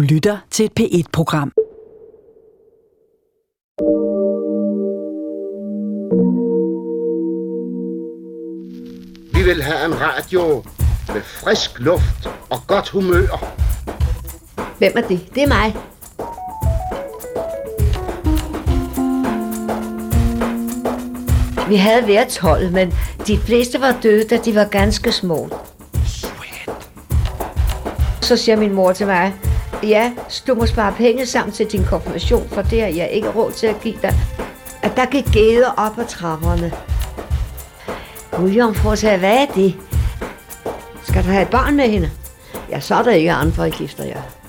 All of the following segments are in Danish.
Du lytter til et P1-program. Vi vil have en radio med frisk luft og godt humør. Hvem er det? Det er mig. Vi havde været 12, men de fleste var døde, da de var ganske små. Så siger min mor til mig, ja, du må spare penge sammen til din konfirmation, for det har jeg ikke råd til at give dig. At der gik gæder op ad trapperne. Gud, jomfru sagde, hvad er det? Skal du have et barn med hende? Ja, så er der ikke andre i gifter jeg. ja.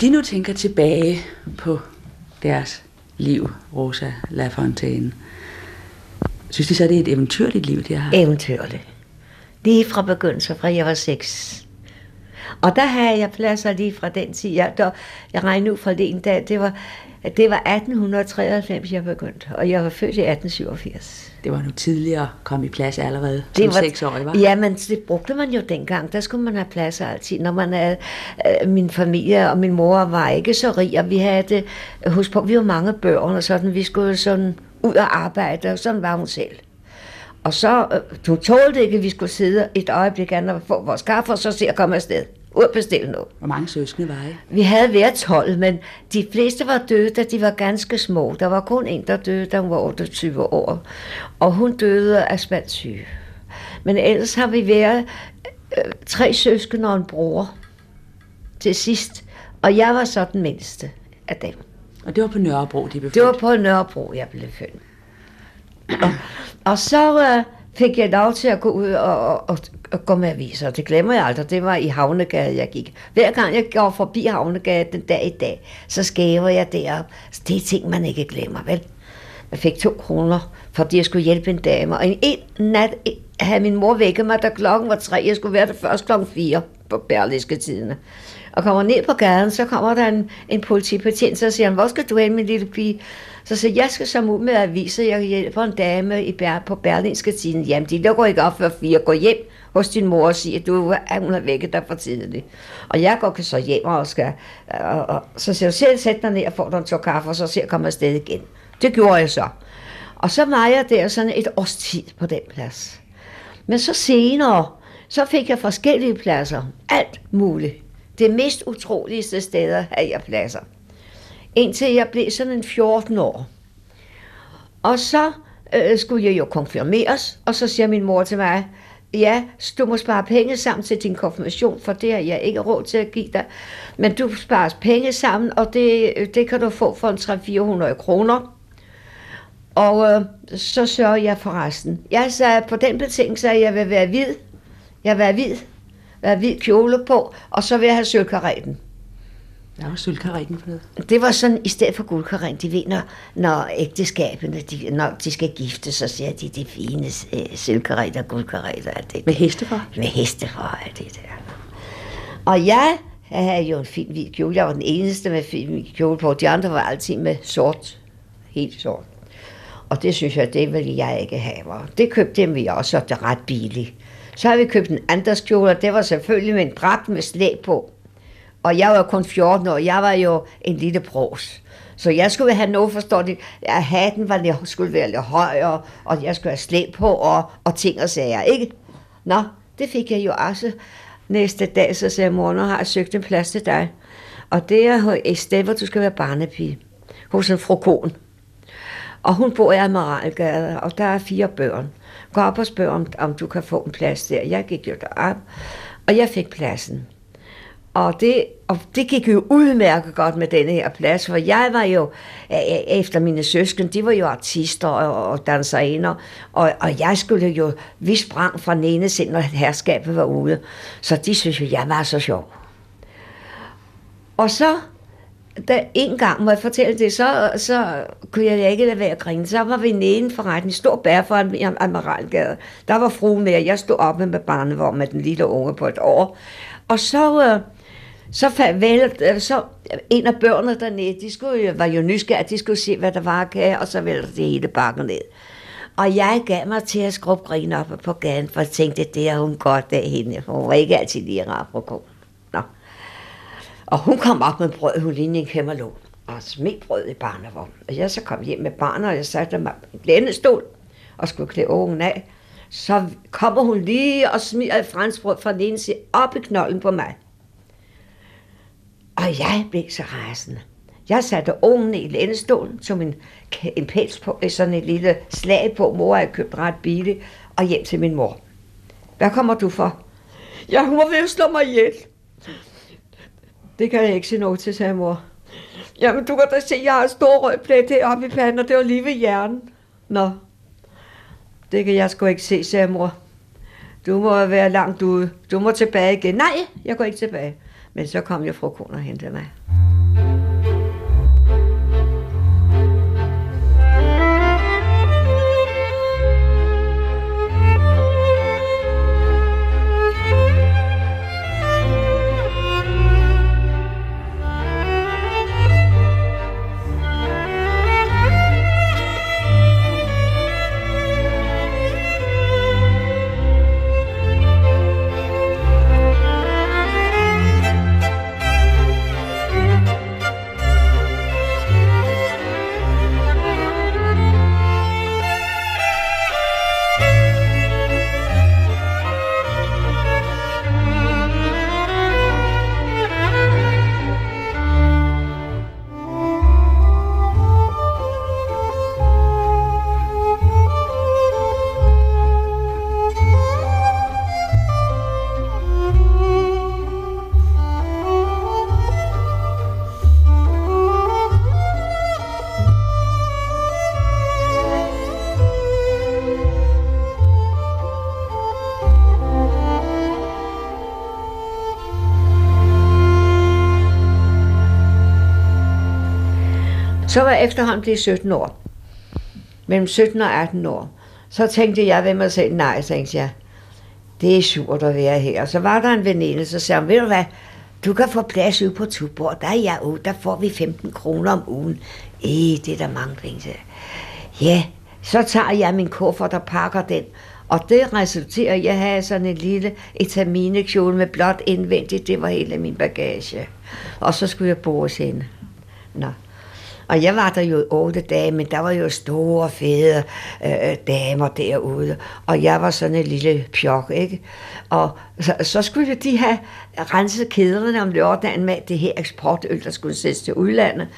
De nu tænker tilbage på deres liv, Rosa Lafontaine, synes de så, det er et eventyrligt liv, de har haft? Eventyrligt. Lige fra begyndelsen, fra jeg var seks. Og der havde jeg pladser lige fra den tid. Jeg, der, jeg regnede ud fra det en dag, det var, det var 1893, jeg begyndte, og jeg var født i 1887. Det var nu tidligere at komme i plads allerede Det var- seksårig, var? Ja, men det brugte man jo dengang. Der skulle man have pladser altid. Når man er, øh, min familie og min mor var ikke så rig, og vi havde det, husk på, vi var mange børn og sådan, vi skulle sådan ud og arbejde, og sådan var hun selv. Og så, øh, du tålte ikke, at vi skulle sidde et øjeblik andet og få vores kaffe, og så se at komme afsted. Ud og bestille noget. Hvor mange søskende var I? Vi havde været 12, men de fleste var døde, da de var ganske små. Der var kun en, der døde, da hun var 28 år. Og hun døde af spandsyge. Men ellers har vi været øh, tre søskende og en bror til sidst. Og jeg var så den mindste af dem. Og det var på Nørrebro, de blev Det var født. på Nørrebro, jeg blev født. Og, og så øh, fik jeg lov til at gå ud og, og, og, at gå med aviser. Det glemmer jeg aldrig. Det var i Havnegade, jeg gik. Hver gang jeg går forbi Havnegade den dag i dag, så skæver jeg derop. Så det er ting, man ikke glemmer, vel? Jeg fik to kroner, fordi jeg skulle hjælpe en dame. Og en, en nat havde min mor vækket mig, da klokken var tre. Jeg skulle være der først klokken fire på Berliske tiderne. Og kommer ned på gaden, så kommer der en, en politibetjent, så siger han, hvor skal du hen, min lille pige? Så siger jeg, jeg skal som ud med aviser, jeg hjælper en dame i Ber- på Berlinske tiden. Jamen, de lukker ikke op før fire. Gå hjem hos din mor og sige, at du, at hun har vækket dig for tidligt. Og jeg går så hjem og skal, og, og, så siger jeg, selv sæt dig ned og får dig en tår kaffe, og så ser jeg komme afsted igen. Det gjorde jeg så. Og så var jeg der sådan et års tid på den plads. Men så senere, så fik jeg forskellige pladser. Alt muligt. Det mest utroligste steder havde jeg pladser. Indtil jeg blev sådan en 14 år. Og så øh, skulle jeg jo konfirmeres, og så siger min mor til mig, ja, du må spare penge sammen til din konfirmation, for det har jeg ikke råd til at give dig. Men du sparer penge sammen, og det, det kan du få for en 300-400 kroner. Og øh, så sørger jeg for resten. Jeg sagde, på den betingelse, at jeg vil være hvid. Jeg vil være hvid. Være hvid kjole på, og så vil jeg have sølvkaretten. Der var sølvkareten på det. Det var sådan, i stedet for guldkaren, de ved, når, når ægteskabene, de, når de skal gifte, så ser de de fine øh, sølvkaretter, guldkaretter, alt det Med heste for? med heste for alt det der. Og jeg Jeg havde jo en fin hvid kjole. Jeg var den eneste med fin hvid kjole på. De andre var altid med sort. Helt sort. Og det synes jeg, det ville jeg ikke have. Og det købte vi også, og det er ret billigt. Så har vi købt en andres kjole, og det var selvfølgelig med en dragt med slæb på. Og jeg var kun 14 år, jeg var jo en lille bros. Så jeg skulle have noget forståeligt, at hatten var lidt, skulle være lidt højere, og jeg skulle have slæb på, og, og ting og sager, ikke? Nå, det fik jeg jo også næste dag, så sagde mor, nu har jeg søgt en plads til dig. Og det er et sted, hvor du skal være barnepige, hos en frokon. Og hun bor i Amaralgade, og der er fire børn. Gå op og spørg, om, om du kan få en plads der. Jeg gik jo derop, og jeg fik pladsen. Og det, og det gik jo udmærket godt med denne her plads, for jeg var jo, efter mine søsken, de var jo artister og, og danserinder, og, og jeg skulle jo, vi sprang fra den ene sind, når herskabet var ude. Så de synes jo, jeg var så sjov. Og så, da en gang må jeg fortælle det, så, så kunne jeg ikke lade være at grine. Så var vi nede i retten, forretning, stor bær for Amaralgade. Der var fruen med, og jeg stod oppe med barnevogn med den lille unge på et år. Og så... Øh, så, farvel, øh, så øh, en af børnene dernede, de skulle jo, var jo nysgerrige, de skulle se, hvad der var af og så væltede det hele bakken ned. Og jeg gav mig til at skrubbe grin op på gaden, for jeg tænkte, det er hun godt af hende. Hun var ikke altid lige rar på. Nå. Og hun kom op med brød, hun lignede en kæmmerlån, og smed brød i barnevognen. Og jeg så kom hjem med barnet, og jeg satte mig på en lænestol og skulle klæde ungen af. Så kommer hun lige og smider et franskbrød fra den ene side op i knolden på mig. Og jeg blev så rasende. Jeg satte ungen i lændestolen, som en, en pels på, sådan et lille slag på. Mor havde købt ret billigt, og hjem til min mor. Hvad kommer du for? Ja, hun var ved at slå mig ihjel. Det kan jeg ikke se noget til, sagde mor. Jamen, du kan da se, jeg har en stor rød plet heroppe i panden, og det var lige ved hjernen. Nå, det kan jeg sgu ikke se, sagde mor. Du må være langt ude. Du må tilbage igen. Nej, jeg går ikke tilbage. Men så kom jo fru Kuhn og hentede mig. Så var jeg efterhånden blevet 17 år. Mellem 17 og 18 år. Så tænkte jeg ved mig selv, nej, tænkte jeg, det er surt at være her. Og så var der en veninde, så sagde hun, ved du hvad, du kan få plads ude på Tuborg. Der er jeg ude, der får vi 15 kroner om ugen. Eh, det er der mange penge til. Ja, så tager jeg min kuffert og pakker den. Og det resulterer, at jeg havde sådan en lille etaminekjole med blot indvendigt. Det var hele min bagage. Og så skulle jeg bo hos hende. Nå. Og jeg var der jo i otte dage, men der var jo store, fede øh, øh damer derude. Og jeg var sådan en lille pjok, ikke? Og så, så skulle de have renset kæderne om lørdagen med det her eksportøl, der skulle sættes til udlandet.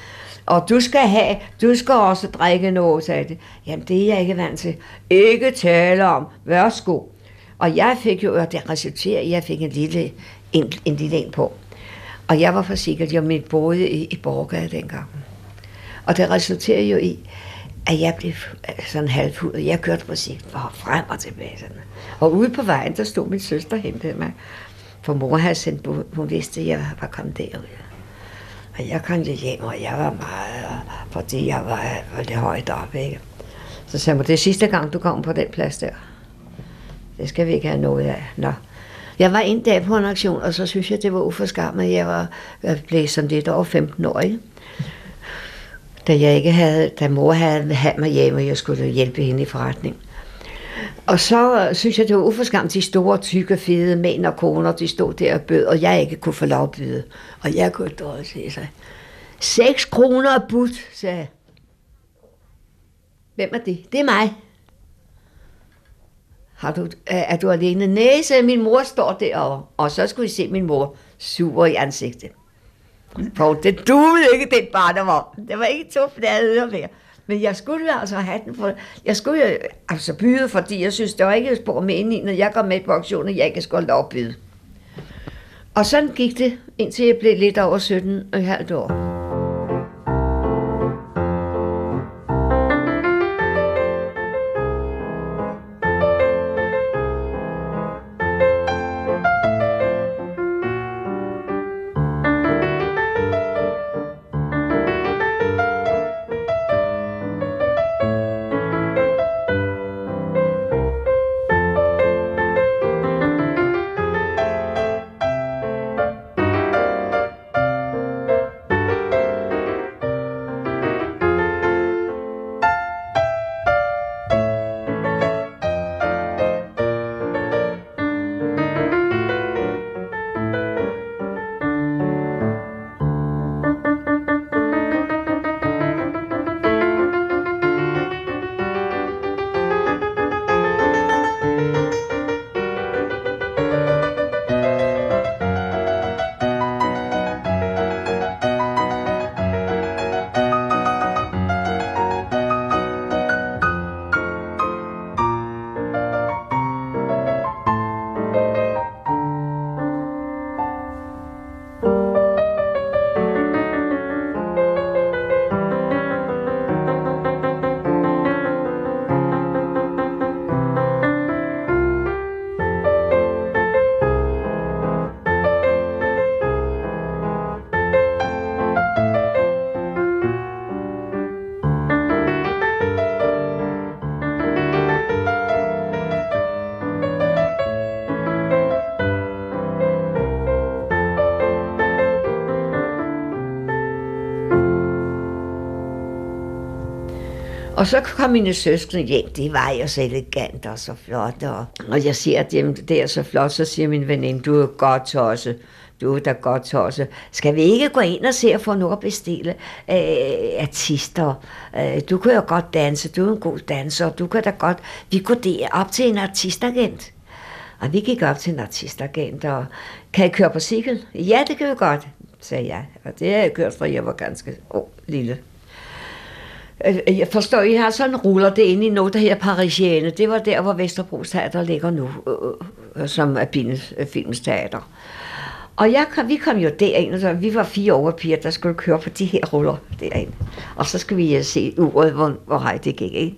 Og du skal have, du skal også drikke noget, sagde det. Jamen, det er jeg ikke vant til. Ikke tale om. Værsgo. Og jeg fik jo, og det resulterede, at jeg fik en lille en, en lille en på. Og jeg var forsikret, jeg mit boede i, i Borgade dengang. Og det resulterede jo i, at jeg blev sådan halvfuld, jeg kørte på sig musik frem og tilbage. Sådan. Og ude på vejen, der stod min søster og hentede mig. For mor havde sendt, hun vidste, at jeg var kommet derud. Og jeg kom hjem, og jeg var meget, fordi jeg var, var lidt højt op, ikke? Så sagde hun, det er sidste gang, du kom på den plads der. Det skal vi ikke have noget af. Nå. Jeg var en dag på en aktion, og så synes jeg, det var uforskammet. Jeg var jeg blev sådan lidt over 15 år, ikke? Da jeg ikke havde, da mor havde haft mig hjemme, og jeg skulle hjælpe hende i forretning. Og så øh, synes jeg, det var uforskamt, de store, tykke, fede mænd og koner, de stod der og bød, og jeg ikke kunne få lov at byde. Og jeg kunne dårligt se sig. 6 kroner er budt, sagde jeg. Hvem er det? Det er mig. Har du, er, du alene? Næse, min mor står derovre. Og så skulle I se min mor sur i ansigtet. På. det duede ikke, den barnevogn. Det var ikke to flade øre mere. Men jeg skulle jo altså have den, for jeg skulle jo altså byde, fordi jeg synes, det var ikke spor med ind i, når jeg går med på auktionen, jeg ikke skulle lov at byde. Og sådan gik det, indtil jeg blev lidt over 17 og et halvt år. Og så kom mine søskende hjem, det var jo så elegant og så flot. Og, og jeg siger, at det er så flot, så siger min veninde, du er godt tosse. Du er da godt tosse. Skal vi ikke gå ind og se og få noget at bestille øh, artister? Øh, du kan jo godt danse, du er en god danser, du kan da godt... Vi går der op til en artistagent. Og vi gik op til en artistagent, og kan I køre på cykel? Ja, det kan vi godt, sagde jeg. Og det har jeg kørt fra, jeg var ganske oh, lille. Øh, øh, jeg forstår, I har sådan ruller det ind i noget, der her Parisienne. Det var der, hvor Vesterbro Teater ligger nu, øh, øh som er filmens teater. Og jeg kom, vi kom jo derind, så vi var fire overpiger, der skulle køre på de her ruller derind. Og så skulle vi se uret, hvor, hvor hej det gik, ikke?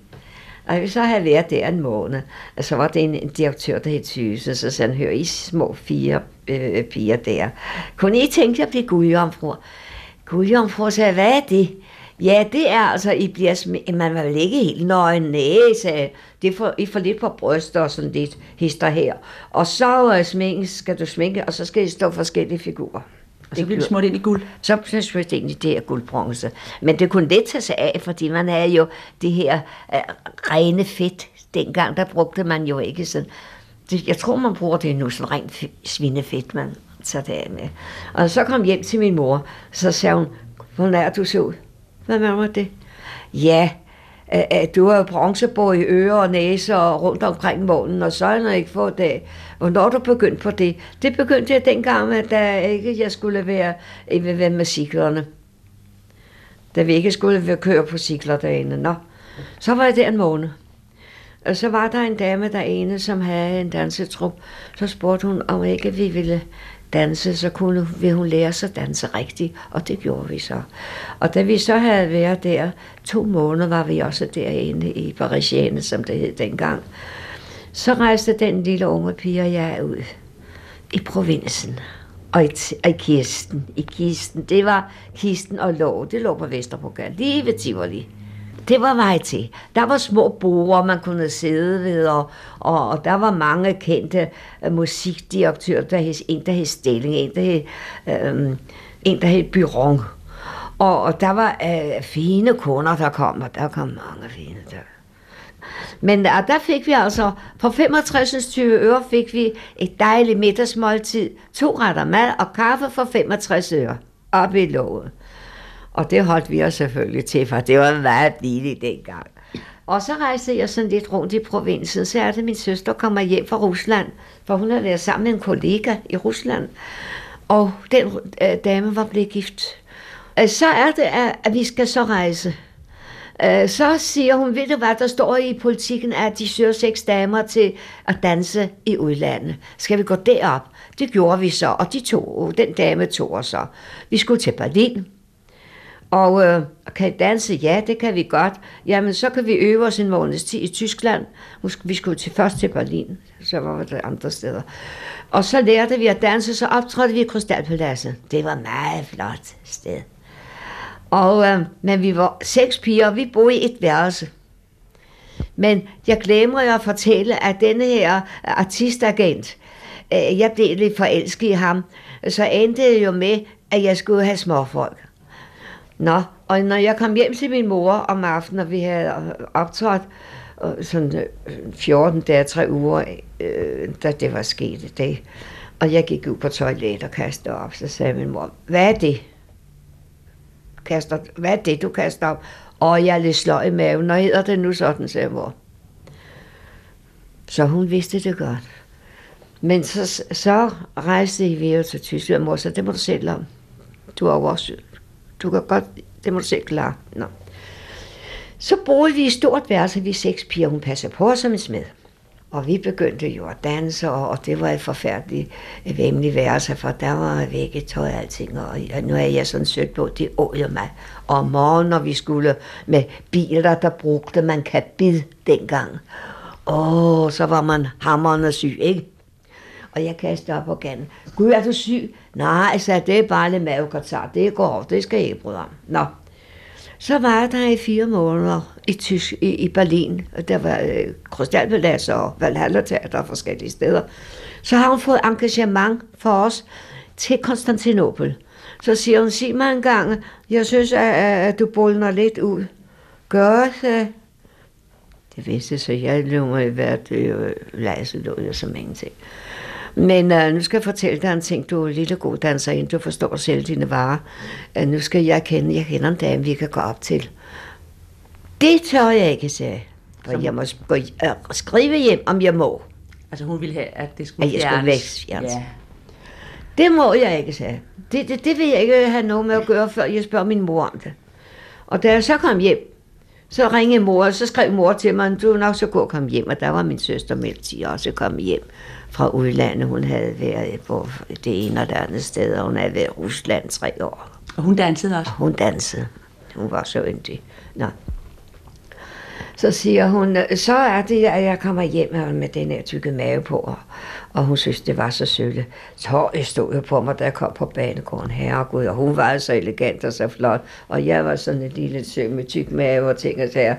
Og vi så havde været der en måned, og så var det en, en direktør, der hed Thyse, så sagde han, hør I små fire øh, piger der. Kunne I tænke jer at blive gudjomfruer? Gudjomfruer sagde, hvad er det? Ja, det er altså, I bliver sm- man vil ikke helt nøgen næse. Det er for, I får lidt på bryster og sådan lidt hister her. Og så uh, sminke, skal du sminke, og så skal I stå forskellige figurer. Og så bliver det smurt ind i guld? Så smurt ind i det her guldbronze. Men det kunne let tage sig af, fordi man er jo det her uh, rene fedt. Dengang der brugte man jo ikke sådan. Det, jeg tror, man bruger det nu, sådan rent svinefedt, man tager det af med. Og så kom hjem til min mor, så sagde hun, hvordan er du så ud? Hvad var det? Ja, at du har bronzebord i ører og næse og rundt omkring månen, og så har jeg ikke fået det. Hvornår du begyndt på det? Det begyndte jeg dengang, at da ikke jeg skulle være, øh, ved med cyklerne. Da vi ikke skulle være køre på cykler derinde. Nå, så var jeg der en måned. Og så var der en dame derinde, som havde en dansetrup. Så spurgte hun, om ikke vi ville danse, så kunne, ville hun lære sig at danse rigtigt, og det gjorde vi så. Og da vi så havde været der to måneder, var vi også derinde i Parisienne, som det hed dengang. Så rejste den lille unge pige og jeg ud i provinsen. Og i, og i kisten. I kisten. Det var kisten og lå. Det lå på Vesterbrogade, lige ved Tivoli. Det var vej til. Der var små borer, man kunne sidde ved, og, og, og der var mange kendte uh, musikdirektører. Der hed, en, der hed Stilling, en, der hed, uh, en, der hed Byron. Og, og der var øh, fine kunder, der kom, og der kom mange fine der. Men der, der fik vi altså, for 65 20 øre fik vi et dejligt middagsmåltid, to retter mad og kaffe for 65 øre op i låget. Og det holdt vi os selvfølgelig til, for det var meget billigt dengang. Og så rejste jeg sådan lidt rundt i provinsen, så er det, min søster kommer hjem fra Rusland, for hun har været sammen med en kollega i Rusland. Og den øh, dame var blevet gift. Øh, så er det, at, at vi skal så rejse. Øh, så siger hun, ved du hvad, der står i politikken, at de søger seks damer til at danse i udlandet. Skal vi gå derop? Det gjorde vi så, og de to, den dame tog os så. Vi skulle til Berlin. Og øh, kan I danse? Ja, det kan vi godt. Jamen, så kan vi øve os en måneds tid i Tyskland. Vi skulle til, først til Berlin, så var det andre steder. Og så lærte vi at danse, så optrådte vi i Krystalpaladset. Det var et meget flot sted. Og, øh, men vi var seks piger, og vi boede i et værelse. Men jeg glemmer at fortælle, at denne her øh, artistagent, øh, jeg blev lidt forelsket i ham, så endte det jo med, at jeg skulle have småfolk. Nå, og når jeg kom hjem til min mor om aftenen, og vi havde optrådt øh, sådan øh, 14 dage, 3 uger, øh, da det var sket det, og jeg gik ud på toilet og kastede op, så sagde min mor, hvad er det? Kaster, hvad er det, du kaster op? Og jeg er lidt sløj i maven, og hedder det nu sådan, sagde mor. Så hun vidste det godt. Men så, så rejste vi jo til Tyskland, mor, så det må du selv om. Du er også du kan godt, det må du selv klare. Nå. Så boede vi i stort værelse, vi seks piger, hun passer på os som en smed. Og vi begyndte jo at danse, og det var et forfærdeligt øh, vemmeligt værelse, for der var tøj og alting, og nu er jeg sådan sødt på, det åd mig. Og om morgenen, når vi skulle med biler, der brugte man kabid dengang. Åh, så var man hammerende syg, ikke? Og jeg kastede op på gaden. Gud, er du syg? Nej, så det er bare lidt mavekatar. Det går det skal jeg ikke bryde om. Nå. Så var der i fire måneder i, Tysk, i, i Berlin, og der var øh, Krystalpalads og Valhalla Teater og forskellige steder. Så har hun fået engagement for os til Konstantinopel. Så siger hun, sig mig en gang, jeg synes, at, at du bolner lidt ud. Gør det. Det vidste så jeg løb mig i hvert øh, lejse lå jeg som ingenting. Men uh, nu skal jeg fortælle dig en ting. Du er lille god danser ind. Du forstår selv dine varer. Uh, nu skal jeg kende, jeg kender en dame, vi kan gå op til. Det tør jeg ikke sige. For Som... jeg må gå, uh, skrive hjem, om jeg må. Altså hun ville have, at det skulle at jeg skulle væk Ja. Det må jeg ikke sige. Det, det, det vil jeg ikke have noget med at gøre, før jeg spørger min mor om det. Og da jeg så kom hjem, så ringede mor, og så skrev mor til mig, du er nok så god at komme hjem, og der var min søster Melti også kommet hjem fra udlandet. Hun havde været på det ene og det andet sted, og hun havde været i Rusland tre år. Og hun dansede også? Hun dansede. Hun var så yndig. Nå. Så siger hun, så er det, at jeg kommer hjem med den her tykke mave på, og hun synes, det var så sølle. Så jeg stod jo på mig, da jeg kom på banegården. Herregud, og hun var så elegant og så flot, og jeg var sådan en lille sø med tyk mave og ting og sager.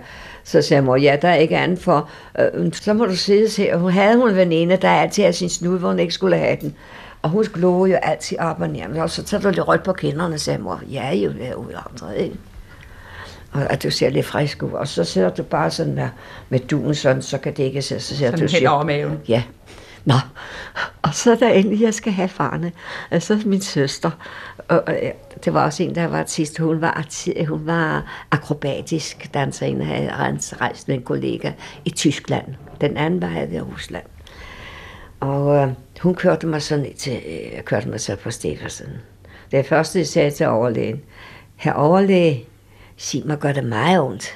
Så sagde mor, ja, der er ikke andet for. Øh, så må du sidde her. Hun havde hun en veninde, der altid havde sin snud, hvor hun ikke skulle have den. Og hun glode jo altid op og ned. Og så tager du lidt rødt på kinderne, sagde mor. Ja, jo, jeg er ude andre, ikke? Og at du ser lidt frisk ud. Og så sidder du bare sådan med, med duen sådan, så kan det ikke se. Så ser sådan du hen over maven. Ja. Nå, og så da endelig jeg skal have farne, altså min søster, og, og det var også en, der var artist, hun var, hun var akrobatisk danserinde, havde rejst med en kollega i Tyskland. Den anden var her i Rusland. Og øh, hun kørte mig sådan til, øh, kørte mig så på Stefersen. Det første, jeg sagde til overlægen, her overlæge, sig mig, gør det meget ondt.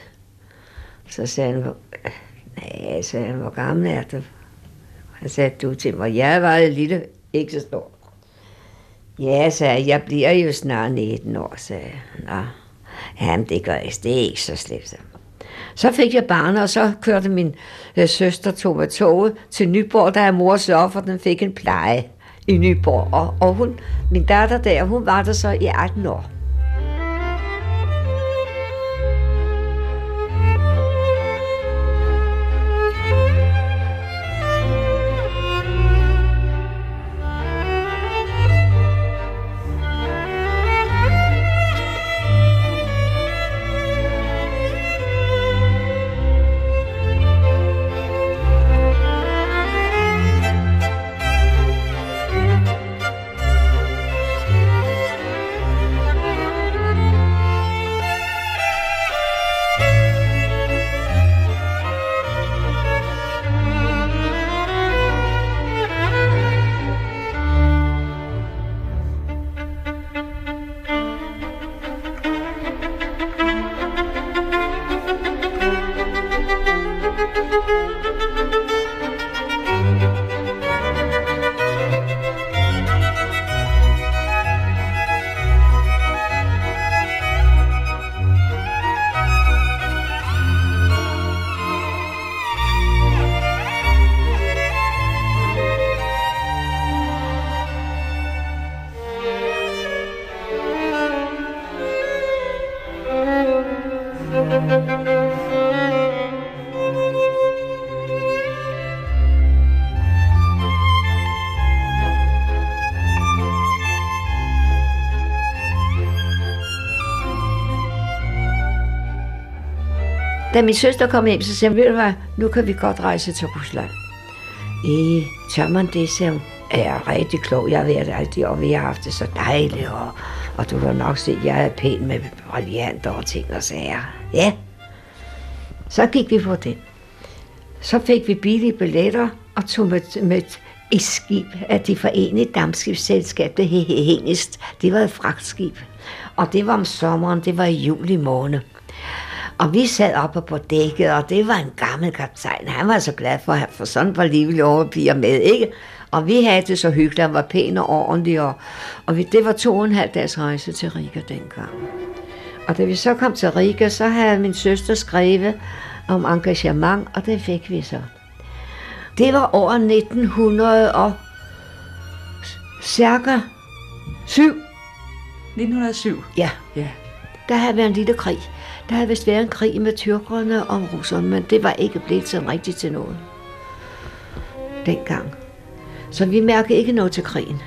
Så sagde han, nej, sagde han, hvor gammel er du? Han sagde du til mig, jeg var en lille, ikke så stor. Ja, sagde jeg, jeg bliver jo snart 19 år, sagde jeg. Nå, jamen det gør jeg, det er ikke så slemt. Så fik jeg barn, og så kørte min øh, søster tog med toget til Nyborg, der er mor sørge for, den fik en pleje i Nyborg. Og, og hun, min datter der, hun var der så i 18 år. Da min søster kom hjem, så sagde hun, ved du hvad, nu kan vi godt rejse til Rusland. I tør man det, sagde hun. Jeg er rigtig klog, jeg har været altid, og vi har haft det så dejligt, og, og du kan nok se, at jeg er pæn med brillanter og ting og sager. Ja. Så gik vi på den. Så fik vi billige billetter og tog med, med et skib af det forenede dammskibsselskab, det hed Hengest. Det var et fragtskib. Og det var om sommeren, det var i juli måned. Og vi sad oppe på dækket, og det var en gammel kaptajn. Han var så glad for, at få sådan på livlige unge piger med, ikke? Og vi havde det så hyggeligt, han var pæn og ordentlig, og, og vi, det var to og en halv dags rejse til Riga dengang. Og da vi så kom til Riga, så havde min søster skrevet om engagement, og det fik vi så. Det var år 1900 og cirka 7. 1907. Ja, Ja. der havde været en lille krig. Der havde vist været en krig med tyrkerne og russerne, men det var ikke blevet sådan rigtigt til noget. Dengang. Så vi mærkede ikke noget til krigen.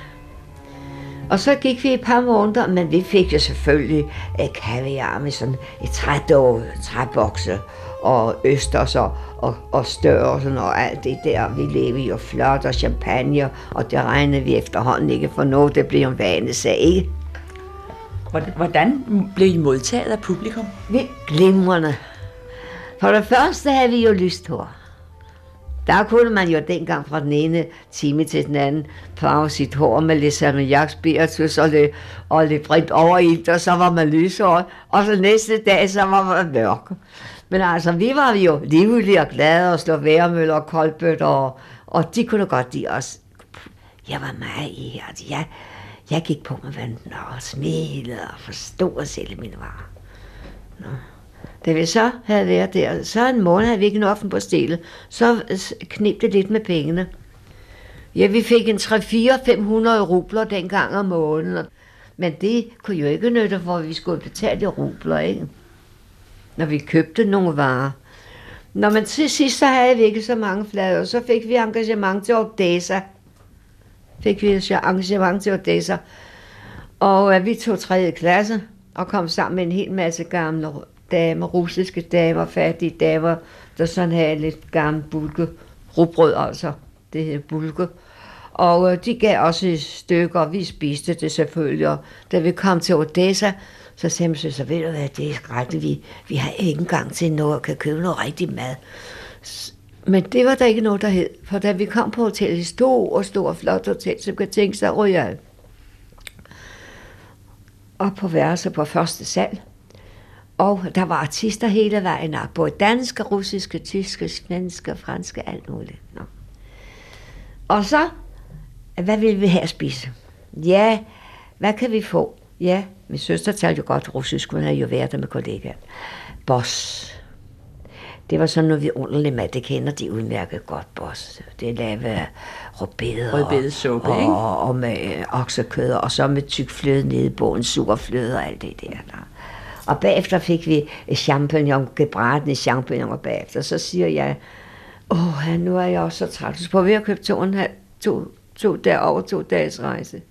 Og så gik vi et par måneder, men vi fik jo selvfølgelig eh, kaviar med sådan et trædåg, træbokse og østers og, og, og størrelsen og alt det der. Vi levede jo flot og champagne, og det regnede vi efterhånden ikke for noget. Det blev en vanesag, ikke? Hvordan- Hvordan blev I modtaget af publikum? Vi glimrende. For det første havde vi jo lyst hår. Der kunne man jo dengang fra den ene time til den anden farve sit hår med lidt salmiak, spiritus og lidt, og lidt brint over i, og så var man lyshåret, og så næste dag, så var man mørk. Men altså, vi var jo livlige og glade og slå væremøller og koldbøtter, og, og de kunne godt lide os. Jeg var meget i, altså ja jeg gik på med vandet og smilede og forstod selv mine varer. Nå. Da vi så havde været der, så en måned havde vi ikke noget på stillet, så knep det lidt med pengene. Ja, vi fik en 3-4-500 rubler dengang om måneden, men det kunne jo ikke nytte, for vi skulle betale i rubler, ikke? Når vi købte nogle varer. Når man til sidst, så havde vi ikke så mange flader, så fik vi engagement til Odessa. Fik vi så engagement til Odessa. Og øh, vi tog 3. klasse og kom sammen med en hel masse gamle damer, russiske damer, fattige damer, der sådan havde lidt gammel bulke, rugbrød altså, det hed bulke. Og øh, de gav også et stykke, og vi spiste det selvfølgelig. Og da vi kom til Odessa, så sagde man så, ved du hvad, det er skrækkeligt, vi, vi har ikke engang til noget, kan købe noget rigtig mad. Men det var der ikke noget, der hed, for da vi kom på hotellet, stor og stor flot hotel, så kan tænke sig Royal. Og på værelse på første sal. Og der var artister hele vejen op, både danske, russiske, tyske, svenske, franske, alt muligt. Nå. Og så, hvad vil vi her spise? Ja, hvad kan vi få? Ja, min søster talte jo godt russisk, hun havde jo været der med kollegaer. Boss. Det var sådan noget vidunderligt mad, det kender de udmærket godt, boss. Det er af rødbeder. Rødbedesuppe, og, ikke? og, og med øh, oksekød, og så med tyk fløde nede i bogen, surfløde og alt det der. der. Og bagefter fik vi champignon, gebratne champignoner bagefter. Så siger jeg, åh, nu er jeg også så træt. Så på ved at købe to, og en halv, to, to dage over to dages rejse.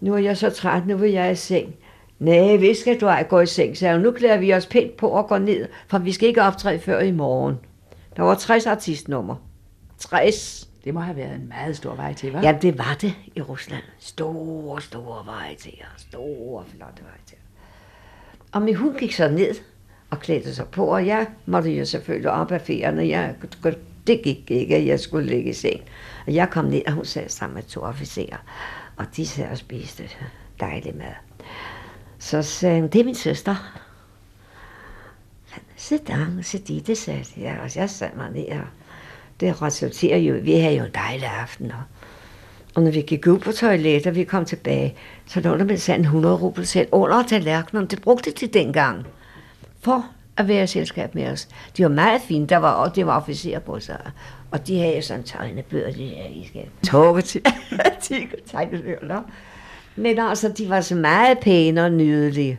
Nu er jeg så træt, nu vil jeg i seng. Nej, vi skal du ej gå i seng, sagde hun. Nu klæder vi os pænt på og går ned, for vi skal ikke optræde før i morgen. Der var 60 artistnummer. 60. Det må have været en meget stor vej til, hva'? Ja, det var det i Rusland. Store, store veje til jer. Store, flotte veje til. Og min hund gik så ned og klædte sig på, og jeg måtte jo selvfølgelig op af ferierne. Jeg, det gik ikke, at jeg skulle ligge i seng. Og jeg kom ned, og hun sad sammen med to officerer. Og de sad og spiste dejlig mad. Så sagde hun, det er min søster. Sit down, sit i, det sagde jeg. Og jeg sad mig ned, og det resulterer jo, vi havde jo en dejlig aften. Og, og når vi gik ud på toilettet, og vi kom tilbage, så lå der med sådan 100 rubel selv under tallerkenen. Det brugte de dengang for at være i selskab med os. De var meget fine, der var, og det var officerer på sig. Og de havde sådan tegnebøger, de her, I skal tåge til, tegnebøger. Men altså, de var så meget pæne og nydelige.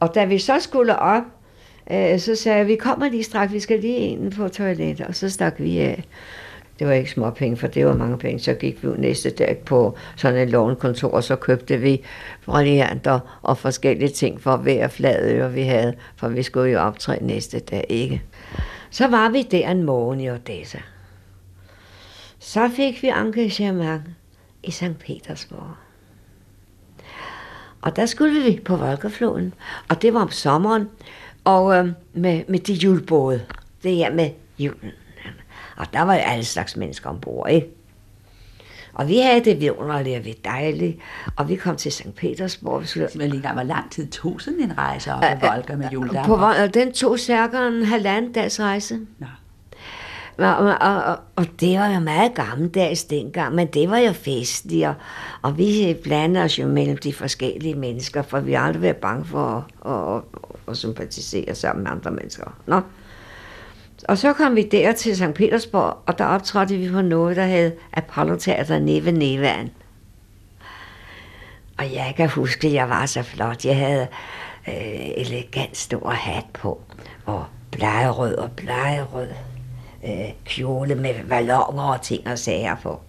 Og da vi så skulle op øh, så sagde jeg, vi kommer lige straks, vi skal lige ind på toilettet, og så stak vi af. Det var ikke små penge, for det var mange penge. Så gik vi næste dag på sådan et lånekontor, og så købte vi brillanter og forskellige ting for hver flade vi havde, for vi skulle jo optræde næste dag, ikke? Så var vi der en morgen i Odessa. Så fik vi engagement i St. Petersborg. Og der skulle vi på Volkerfloden, og det var om sommeren, og øh, med, med de julebåde, det her med julen. Og der var jo alle slags mennesker ombord, ikke? Og vi havde det vidunderligt, og vi dejligt, og vi kom til St. Petersborg. Vi skulle... Men lige hvor lang tid tog sådan en rejse op ad Volga med juledammer? På, den tog cirka en halvanden dags rejse. Nå. Og, og, og, og det var jo meget gammeldags dengang, men det var jo festligt, og, og vi blandede os jo mellem de forskellige mennesker, for vi har aldrig været bange for at, at, at, at sympatisere sammen med andre mennesker. Nå. Og så kom vi der til St. Petersborg, og der optrådte vi på noget, der hed Apollo Teater Neve Nevan. Og jeg kan huske, at jeg var så flot. Jeg havde øh, elegant stor hat på, og blegerød og blegerød øh, kjole med ballonger og ting og sager på.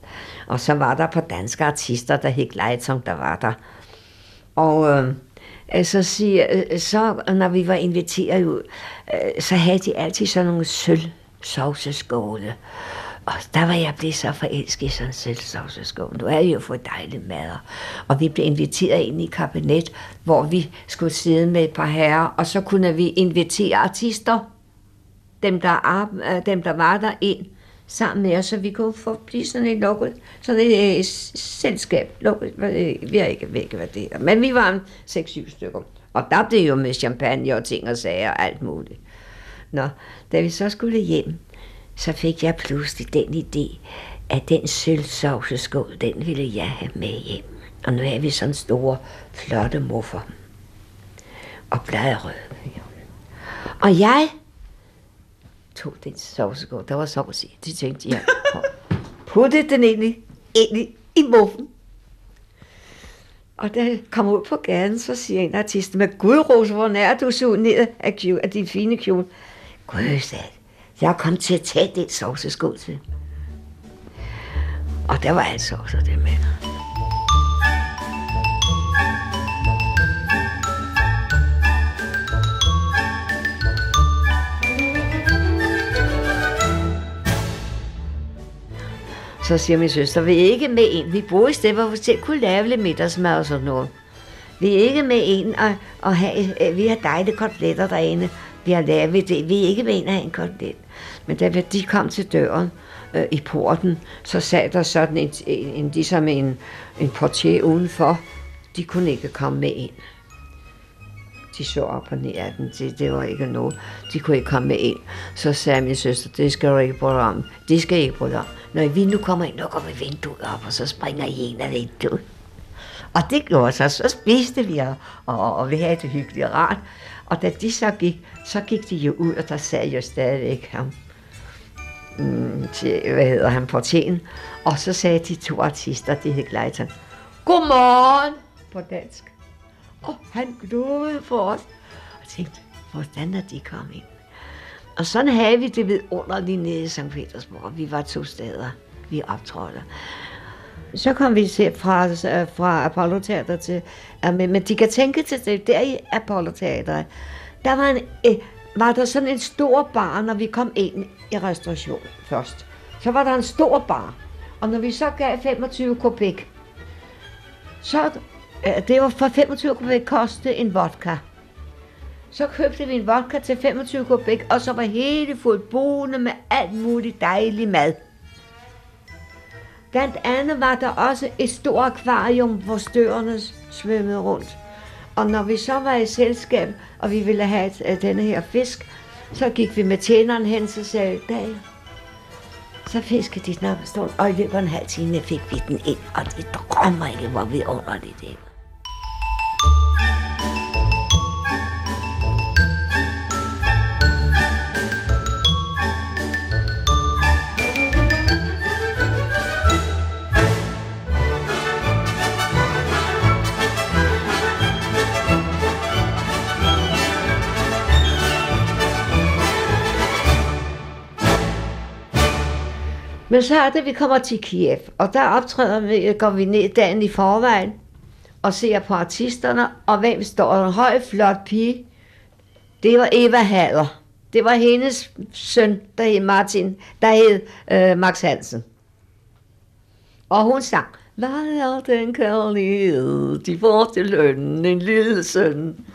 Og så var der på danske artister, der hed Leitung, der var der. Og øh, øh så, siger, øh, så når vi var inviteret ud, øh, så havde de altid sådan nogle sølv sovseskåle. Og der var jeg blevet så forelsket i sådan en sølvsovseskål. Nu er jo for dejlig mad. Og vi blev inviteret ind i kabinet, hvor vi skulle sidde med et par herrer, og så kunne vi invitere artister, dem der, øh, dem der var der ind sammen med os, så vi kunne få blive sådan et lukket, sådan et uh, selskab. Lukket, øh, vi har ikke væk, hvad det er. Men vi var 6-7 stykker. Og der blev jo med champagne og ting og sager og alt muligt. Nå, da vi så skulle hjem, så fik jeg pludselig den idé, at den sølvsovseskål, den ville jeg have med hjem. Og nu er vi sådan store, flotte muffer. Og bladrøde. Og jeg tog den sovsegård. Der var sovs i. De tænkte, ja, puttede den ind i, ind i, i muffen. Og da jeg kom ud på gaden, så siger en artist, med Gud, Rose, hvor nær du så ned af, kjole, af din fine kjole? Gud, sagde jeg kom til at tage den sovseskål til. Og der var altså også det med. Så siger min søster, vi er ikke med en. Vi bor i stedet, hvor vi selv kunne lave lidt middagsmad og sådan noget. Vi er ikke med en og, og have, øh, vi har dejlige koteletter derinde. Vi har lavet det. Vi er ikke med en og have en kotelet. Men da de kom til døren øh, i porten, så sad der sådan en, en, en ligesom en, en portier udenfor. De kunne ikke komme med ind. De så op og ned af den, det, det var ikke noget. De kunne ikke komme med ind. Så sagde min søster, det skal du ikke bruge om. Det skal I ikke bruge om når vi nu kommer ind, lukker vi vinduet op, og så springer I ind af vinduet. Og det gjorde så, så spiste vi, og, og, og vi havde det hyggeligt og rart. Og da de så gik, så gik de jo ud, og der sad jo stadigvæk ham, mm, til, hvad hedder han, porten. Og så sagde de to artister, det hed Gleiton, Godmorgen på dansk. Og han glodede for os. Og tænkte, hvordan er de kommet ind? Og sådan havde vi det vidunderligt nede i St. Petersborg. Vi var to steder, vi optrådte. Så kom vi til fra, fra Apollo Teater til, men de kan tænke til det, der i Apollo Teater, der var, en, øh, var der sådan en stor bar, når vi kom ind i restaurationen først. Så var der en stor bar, og når vi så gav 25 kubik, så Øh, det var for 25 kubik koste en vodka. Så købte vi en vodka til 25 kubik, og så var hele fuldt boende med alt muligt dejlig mad. Blandt andet var der også et stort akvarium, hvor størene svømmede rundt. Og når vi så var i selskab, og vi ville have et, øh, denne her fisk, så gik vi med tjeneren hen, så sagde dag, så fiskede de snart stort, og i løbet af en halv time fik vi den ind, og det drømmer ikke, hvor vi underligt det. Men så er det, vi kommer til Kiev, og der optræder vi, går vi ned dagen i forvejen, og ser på artisterne, og hvem står der? En høj, flot pige. Det var Eva Haller. Det var hendes søn, der hed Martin, der hed øh, Max Hansen. Og hun sang, hvad er den kærlighed, de får til lønnen, en lille søn.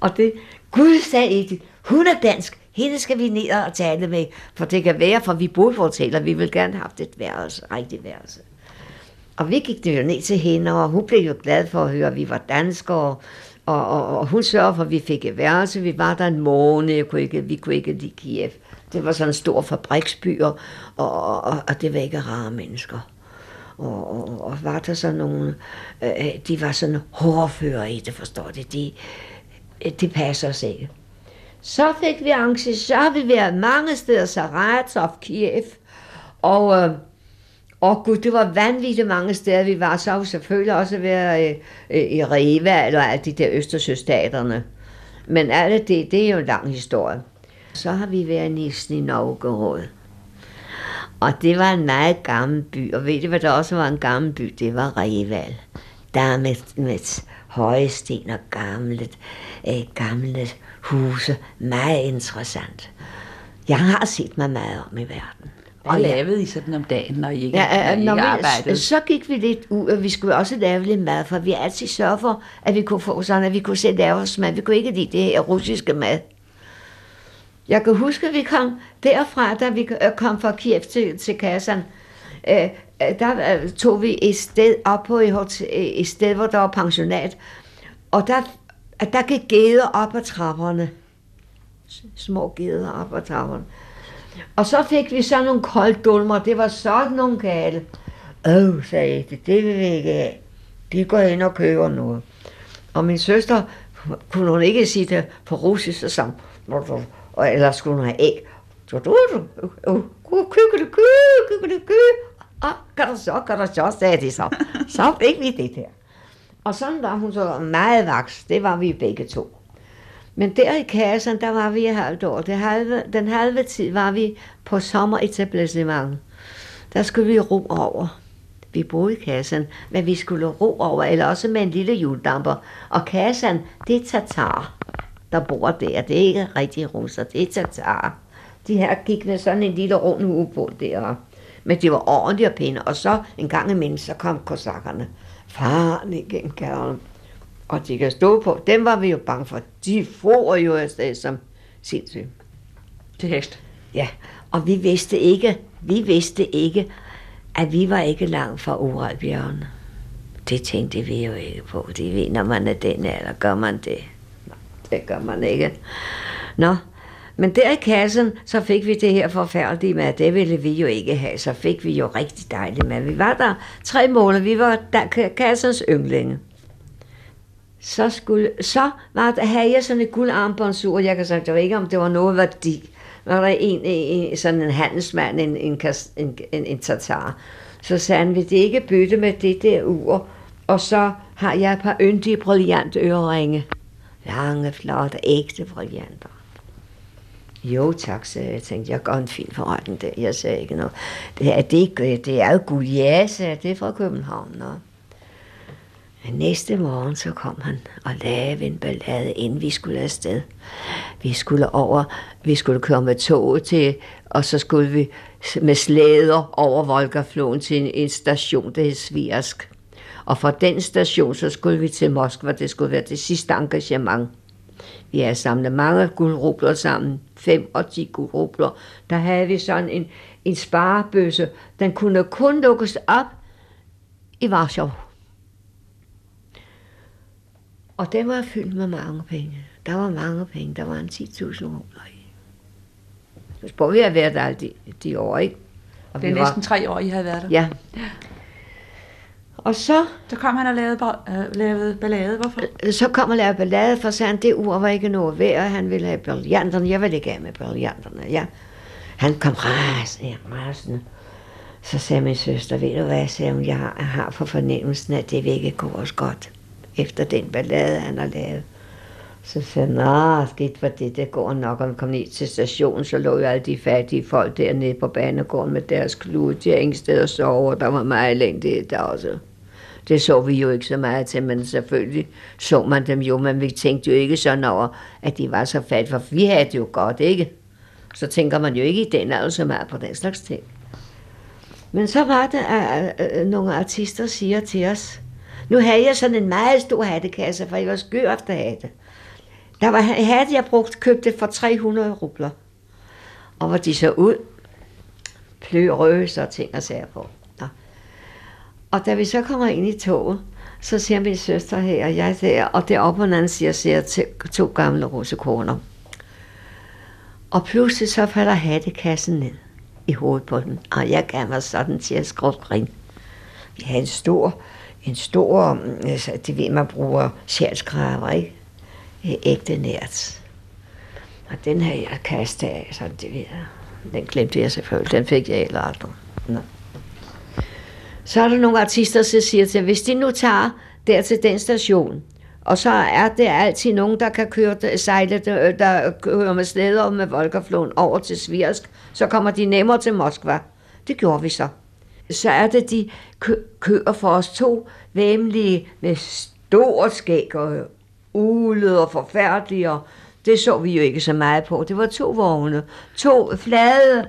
Og det, Gud sagde Edith, hun er dansk, hende skal vi ned og tale med, for det kan være, for vi boede på hoteller, vi vil gerne have haft et værelse, rigtigt værelse. Og vi gik jo ned til hende, og hun blev jo glad for at høre, at vi var danskere, og, og, og hun sørgede for, at vi fik et værelse. Vi var der en måned, jeg kunne ikke, vi kunne ikke lide Kiev. Det var sådan en stor fabriksby, og, og, og, og det var ikke rare mennesker. Og, og, og var der så nogle, øh, øh de var sådan hårdfører i det, forstår det. De, det passer os ikke. Så fik vi arrangeret, så har vi været mange steder, Saratov, Kiev, og, øh, og gud, det var vanvittigt mange steder, vi var. Så har vi selvfølgelig også været øh, øh i Reva, eller alle de der Østersøstaterne. Men alt det, det er jo en lang historie. Så har vi været i Novgorod. Og det var en meget gammel by, og ved du, hvad der også var en gammel by? Det var Reval. Der med, med høje sten og gamle, øh, gamle huse. Meget interessant. Jeg har set mig meget om i verden. Og lavede I sådan om dagen, når I ikke, Ja, når I ikke når vi, arbejdede? så gik vi lidt ud, og vi skulle også lave lidt mad, for vi altid sørget for, at vi kunne få sådan, at vi kunne selv lave os mad. Vi kunne ikke lide det her russiske mad. Jeg kan huske, at vi kom derfra, da vi øh, kom fra Kiev til, til Kazan. Øh, øh, der øh, tog vi et sted op på et, hotel, et sted, hvor der var pensionat. Og der, at der gik geder op ad trapperne. Små geder op ad trapperne. Og så fik vi sådan nogle kolddulmer. Det var sådan nogle gale. Åh, sagde jeg, det, det vil vi ikke have. De går ind og køber noget. Og min søster, kunne hun ikke sige det på russisk, så sang, og skulle hun have æg. Så du, du. Og kan du så, kan du så, sagde de så. Så fik vi det der. Og sådan var hun så meget vaks. Det var vi begge to. Men der i kassen, der var vi et halvt år. Det halve, den halve tid var vi på sommeretablissement. Der skulle vi ro over. Vi boede i kassen, men vi skulle ro over, eller også med en lille juldamper. Og kassen, det er tatar, der bor der. Det er ikke rigtige russer, det er tatar. De her gik med sådan en lille rund ubåd der. Men de var ordentligt og pæne. Og så en gang imellem, så kom kosakkerne. Faren igen, kæren. Og de kan stå på. Dem var vi jo bange for. De får jo afsted som sindssygt. Til hest. Ja, og vi vidste ikke, vi vidste ikke, at vi var ikke langt fra Uralbjørn. Det tænkte vi jo ikke på. Det ved, når man er den alder, gør man det. Nå, det gør man ikke. Nå, men der i kassen, så fik vi det her forfærdelige mad. Det ville vi jo ikke have. Så fik vi jo rigtig dejligt mad. Vi var der tre måneder. Vi var der, kassens yndlinge. Så, skulle, så var der, havde jeg sådan et guldarmbåndsur. Jeg kan sige, det var ikke, om det var noget værdi. Var der en, en, sådan en handelsmand, en, en, en, en, en tatar. Så sagde han, vil det ikke bytte med det der ur? Og så har jeg et par yndige brillante øreringe. Lange, flotte, ægte brillanter. Jo tak, sagde jeg. Jeg tænkte, jeg gør en fin forretning der. Jeg sagde ikke noget. Det er, det, det er jo Gud, ja, sagde jeg. Det er fra København. Nå. Men næste morgen så kom han og lavede en ballade, inden vi skulle afsted. Vi skulle over, vi skulle køre med toget til, og så skulle vi med slæder over Volgafloden til en, en station, der hed Svirsk. Og fra den station, så skulle vi til Moskva. Det skulle være det sidste engagement. Vi har samlet mange guldrubler sammen. 5 og 10 guldrubler. Der havde vi sådan en, en sparebøsse. Den kunne kun lukkes op i Warschau. Og den var fyldt med mange penge. Der var mange penge. Der var en 10.000 rubler i. Så spurgte vi at være der de, de år, ikke? Og Det er næsten tre år, I havde været der. Ja. Og så, Så kom han og lavede, øh, lavede ballade. Hvorfor? så kom og lavede ballade, for sagde han, det ur var ikke noget værd, og han ville have brillanterne. Jeg ville ikke have med brillanterne, ja. Han kom rasende, ja, rasende. Så sagde min søster, ved du hvad, sagde hun, jeg har, jeg har for fornemmelsen, at det vil ikke gå os godt, efter den ballade, han har lavet. Så sagde jeg, nå, skidt for det, det går nok, og kom ned til stationen, så lå jo alle de fattige folk dernede på banegården med deres klude, de har ingen sted at sove, og der var meget længe der også. Det så vi jo ikke så meget til, men selvfølgelig så man dem jo, men vi tænkte jo ikke sådan over, at de var så fat, for vi havde det jo godt, ikke? Så tænker man jo ikke i den alder så meget på den slags ting. Men så var det, at nogle artister siger til os, nu havde jeg sådan en meget stor hattekasse, for jeg var skør efter hatte. Der var hatte, jeg brugte, købte for 300 rubler. Og hvor de så ud, plørøse og ting og sager på. Og da vi så kommer ind i toget, så ser min søster her, og jeg der, og deroppe på den anden side ser jeg to gamle rosekoner. Og pludselig så falder hattekassen ned i hovedet på den, og jeg gav mig sådan til at skråt Vi havde en stor, en stor, altså, det ved man bruger sjælskraver, ikke? Øh, ægte nært. Og den her jeg kastet af, så det ved jeg. Den glemte jeg selvfølgelig, den fik jeg heller aldrig. Nå. Så er der nogle artister, der siger til, hvis de nu tager der til den station, og så er det altid nogen, der kan køre, sejle, der kører med slæder med Volkerfloden over til Svirsk. Så kommer de nemmere til Moskva. Det gjorde vi så. Så er det, de kører for os to væmlige med stort skæg og ulet og forfærdelige. Og det så vi jo ikke så meget på. Det var to vogne. To flade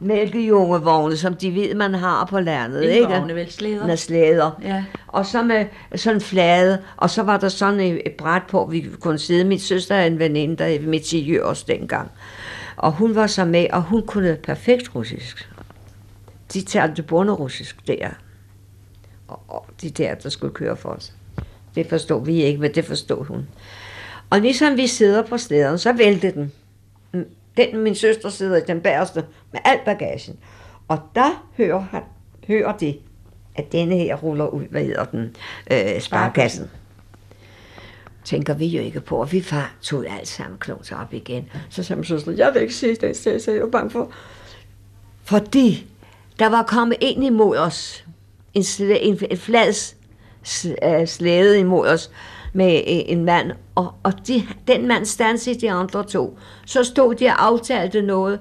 mælkejungevogne, som de ved, man har på landet. Ikke ikke? vogne, vel slæder. Med slæder. Ja. Og så med sådan flade, og så var der sådan et, et bræt på, vi kunne sidde. Min søster er en veninde, der med til os dengang. Og hun var så med, og hun kunne perfekt russisk. De talte bunderussisk der. Og, og de der, der skulle køre for os. Det forstod vi ikke, men det forstod hun. Og ligesom vi sidder på slæderen, så væltede den. Den, min søster sidder i den bagerste med al bagagen. Og der hører, han, hører det, at denne her ruller ud, hvad hedder den, øh, sparkassen. Tænker vi jo ikke på, og vi far tog alt sammen klogt op igen. Så sagde min søster, jeg vil ikke se det, så jeg er bange for. Fordi der var kommet en imod os, en, slæ, en, en flad øh, slæde imod os, med øh, en mand, og, og de, den mand stansede de andre to. Så stod de og aftalte noget,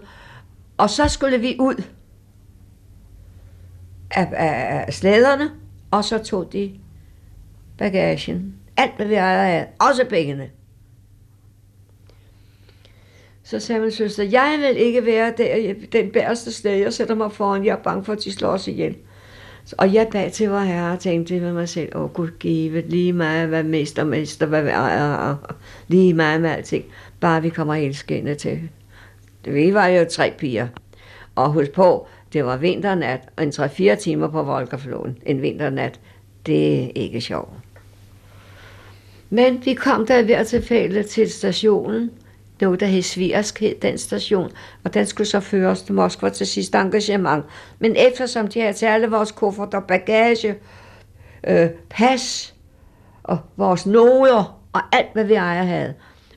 og så skulle vi ud af, af, af slæderne, og så tog de bagagen. Alt, hvad vi havde, også pengene. Så sagde min søster, jeg vil ikke være der, den bæreste sted, jeg sætter mig foran, jeg er bange for, at de slår os ihjel. Og jeg bag til vor herre og tænkte med mig selv, åh Gud give, lige meget hvad mester, mester, hvad er, lige meget med alting. Bare vi kommer helt skændet til. Vi var jo tre piger. Og husk på, det var vinternat, og en 3-4 timer på Volkerfloden. En vinternat, det er ikke sjovt. Men vi kom der ved tilfælde til stationen, noget, der hed Svirsk, hed den station, og den skulle så føre os til Moskva til sidste engagement. Men eftersom de havde til alle vores kufferter, bagage, øh, pas og vores noder og alt, hvad vi ejer havde.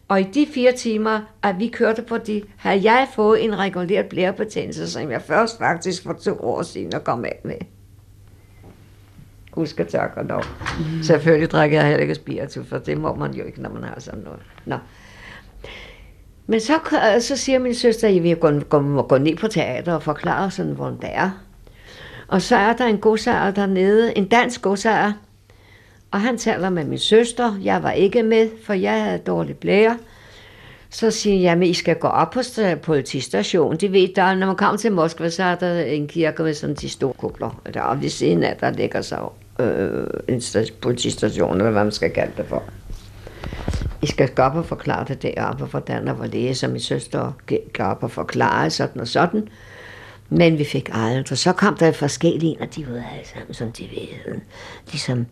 Og i de fire timer, at vi kørte på de, havde jeg fået en reguleret blærebetændelse, som jeg først faktisk for to år siden at komme af med. Husk at tak og lov. Mm. Selvfølgelig drikker jeg heller ikke spiritus, for det må man jo ikke, når man har sådan noget. Nå. Men så, øh, så siger min søster, at vi gå, gå, gå ned på teater og forklare sådan, hvordan det er. Og så er der en godsager dernede, en dansk godsager, og han taler med min søster. Jeg var ikke med, for jeg havde dårlig blære. Så siger jeg, at I skal gå op på politistationen. De ved, der, når man kommer til Moskva, så er der en kirke med sådan de store kugler. Der og ved siden af, der ligger så øh, en politistation, eller hvad man skal kalde det for. I skal gå op og forklare det deroppe, hvordan og hvorledes, og min søster går op og forklare sådan og sådan. Men vi fik aldrig. Så kom der forskellige, og de var alle sammen, som de ved. Ligesom,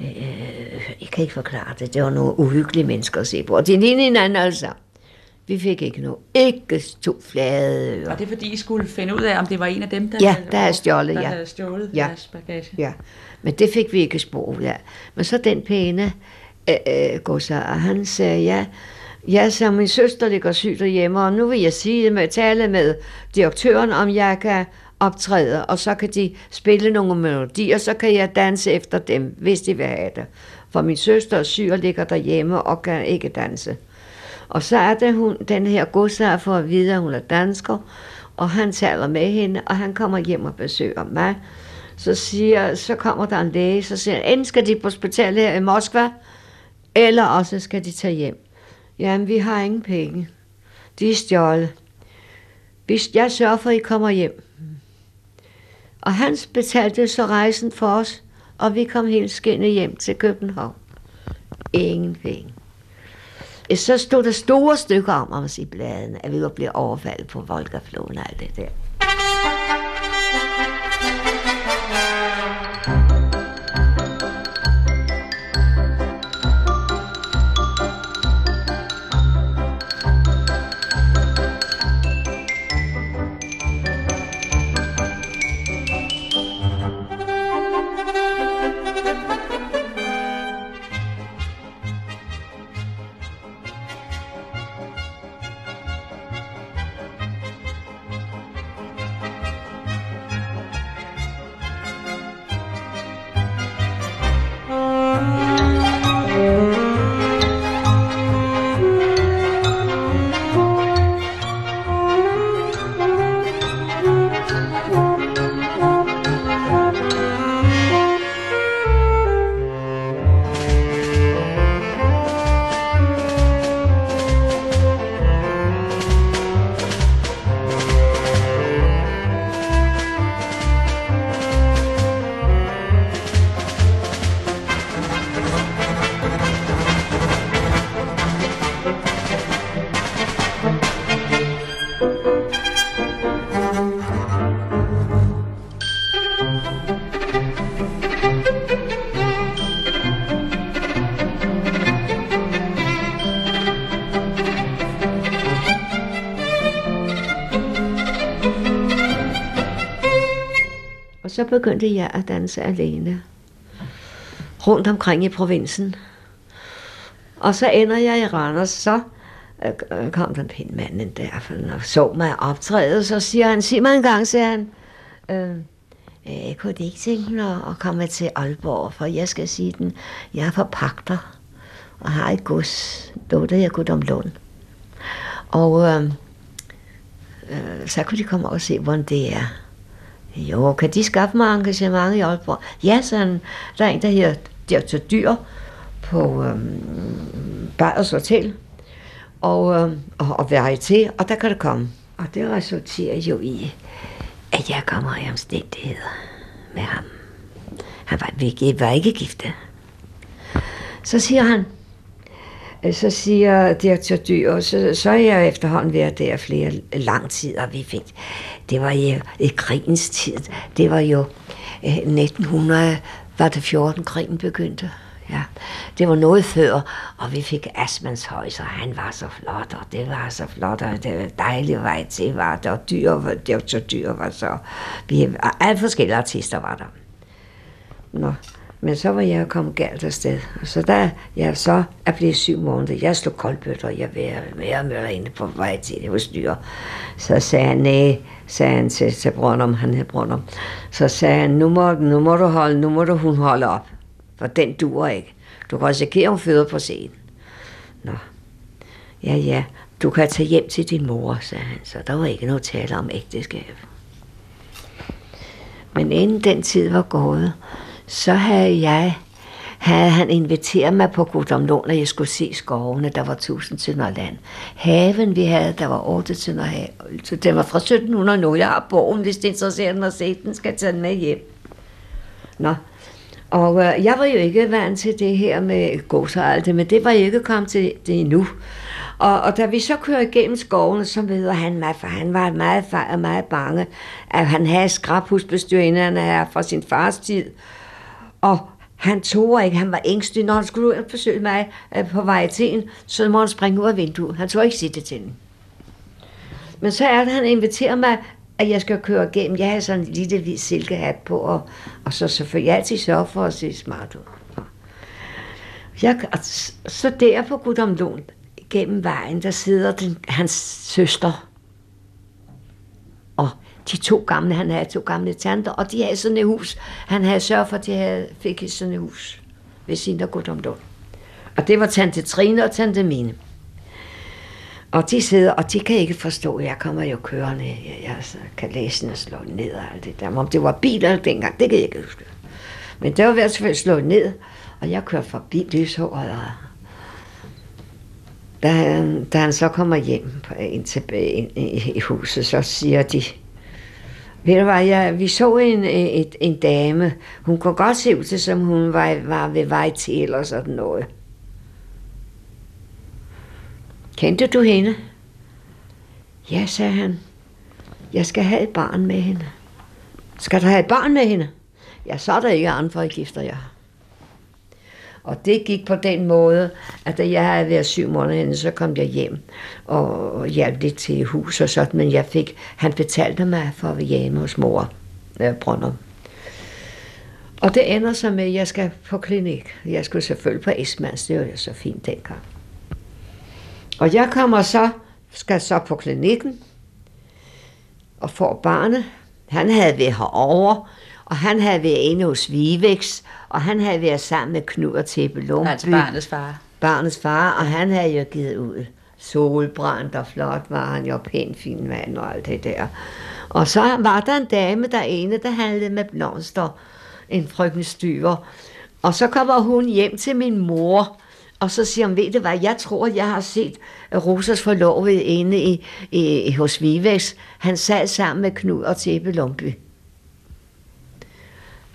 øh, jeg kan ikke forklare det. Det var nogle uhyggelige mennesker at se på. Og de lignede hinanden altså. Vi fik ikke noget. Ikke to flade Og det er fordi, I skulle finde ud af, om det var en af dem, der, ja, havde, der havde stjålet, der ja. havde stjålet ja. deres bagage. Ja, men det fik vi ikke spor ud af. Men så den pæne øh, øh, godser, han sagde, ja, Ja, så min søster ligger syg derhjemme, og nu vil jeg sige med, tale med direktøren, om jeg kan optræde, og så kan de spille nogle melodier, så kan jeg danse efter dem, hvis de vil have det. for min søster er syg og ligger derhjemme og kan ikke danse. Og så er det hun, den her godsejer for at vide, at hun er dansker, og han taler med hende, og han kommer hjem og besøger mig. Så, siger, så kommer der en læge, så siger han, enten skal de på hospitalet her i Moskva, eller også skal de tage hjem. Jamen, vi har ingen penge. De er stjålet. Hvis jeg sørger for, at I kommer hjem. Og Hans betalte så rejsen for os, og vi kom helt skinne hjem til København. Ingen penge. Så stod der store stykker om os i bladene, at vi var blevet overfaldet på Volgafloden og alt det der. Begyndte jeg at danse alene. Rundt omkring i provinsen. Og så ender jeg i Randers, så øh, øh, kom der en pæn mand en der, for og så mig optræde, så siger han, sig mig en gang, siger han, øh, jeg kunne ikke tænke mig at komme til Aalborg, for jeg skal sige den, jeg er forpagter og har et gods, låter jeg godt om lån. Og øh, øh, så kunne de komme og se, hvordan det er. Jo, kan de skaffe mig engagement i Aalborg? Ja, sådan, der er en, der hedder Direktør Dyr på øhm, Bayers Hotel og, øhm, og, og Varieté, og der kan det komme. Og det resulterer jo i, at jeg kommer i omstændigheder med ham. Han var, vi var ikke gifte. Så siger han, Øh, så siger direktør Dyr, så, så er jeg efterhånden været der flere lang tid, og vi fik, det var jo i krigens tid, det var jo øh, 1900, var det 14, krigen begyndte. Ja, det var noget før, og vi fik Asmans højs, og han var så flot, og det var så flot, og det var dejlig vej til, var der, og dyr, var, det var så dyr, var så, vi, alle forskellige artister var der. Nå, men så var jeg kommet galt afsted. Og så da jeg så er blevet syv måneder, jeg slog koldbøtter, og jeg var mere møller inde på vej til det hos dyr. Så sagde han, nej, sagde han til, til Brøndum, han hed Brøndum. Så sagde han, nu må, nu må du holde, nu må du hun holde op, for den duer ikke. Du kan risikere, hun føder på scenen. Nå, ja, ja, du kan tage hjem til din mor, sagde han, så der var ikke noget tale om ægteskab. Men inden den tid var gået, så havde jeg havde han inviteret mig på Gudumlund, og jeg skulle se skovene. Der var tusind tønder land. Haven, vi havde, der var otte tønder have. Så den var fra 1700 Jeg har bogen, hvis det interesserer mig at se den, skal tage den med hjem. Nå. Og øh, jeg var jo ikke vant til det her med gås og alt det, men det var jeg ikke kommet til det endnu. Og, og da vi så kører igennem skovene, så møder han mig, for han var meget, meget bange, at han havde skrabhusbestyrende her fra sin fars tid. Og han tog ikke, han var ængstelig, når han skulle ud og besøge mig øh, på vej til en, så må han springe ud af vinduet. Han tog ikke sige det til hende. Men så er det, han inviterer mig, at jeg skal køre igennem. Jeg har sådan en lille hvid silkehat på, og, og så selvfølgelig altid sørge for at se smart ud. Jeg, så der på Gudumlund, gennem vejen, der sidder den, hans søster. De to gamle, han havde to gamle tanter, og de havde sådan et hus. Han havde sørget for, at de havde, fik sådan et hus ved sin og om Lund. Og det var tante Trine og tante Mine. Og de sidder, og de kan ikke forstå, at jeg kommer jo kørende, jeg, jeg kan læse og slå ned og alt det der. Om det var biler dengang, det kan jeg ikke huske. Men det var ved at slå ned, og jeg kørte forbi lyshåret, og da han, da han så kommer hjem på, ind tilbage ind, i, i huset, så siger de, ved du hvad, jeg, vi så en, øh, et, en dame, hun kunne godt se ud til, som hun var, var ved vej til eller sådan noget. Kendte du hende? Ja, sagde han. Jeg skal have et barn med hende. Skal du have et barn med hende? Ja, så er der ikke andre, I gifter jer. Og det gik på den måde, at da jeg havde været syv måneder henne, så kom jeg hjem og hjalp lidt til hus og sådan, men jeg fik, han betalte mig for at være hjemme hos mor øh, Brønder. Og det ender så med, at jeg skal på klinik. Jeg skulle selvfølgelig på Esmans, det var jo så fint dengang. Og jeg kommer så, skal så på klinikken og får barnet. Han havde været herovre, og han havde været inde hos Vivex, og han havde været sammen med Knud og Teppe Lumpby. Altså barnets far. Barnets far, og han havde jo givet ud solbrændt og flot var han jo, pænt fin mand og alt det der. Og så var der en dame derinde, der handlede med blomster, en frøken styver. Og så kommer hun hjem til min mor, og så siger hun, ved du hvad, jeg tror, jeg har set Rosas forlovede inde i, i, hos Vivex. Han sad sammen med Knud og Teppe Lumpy.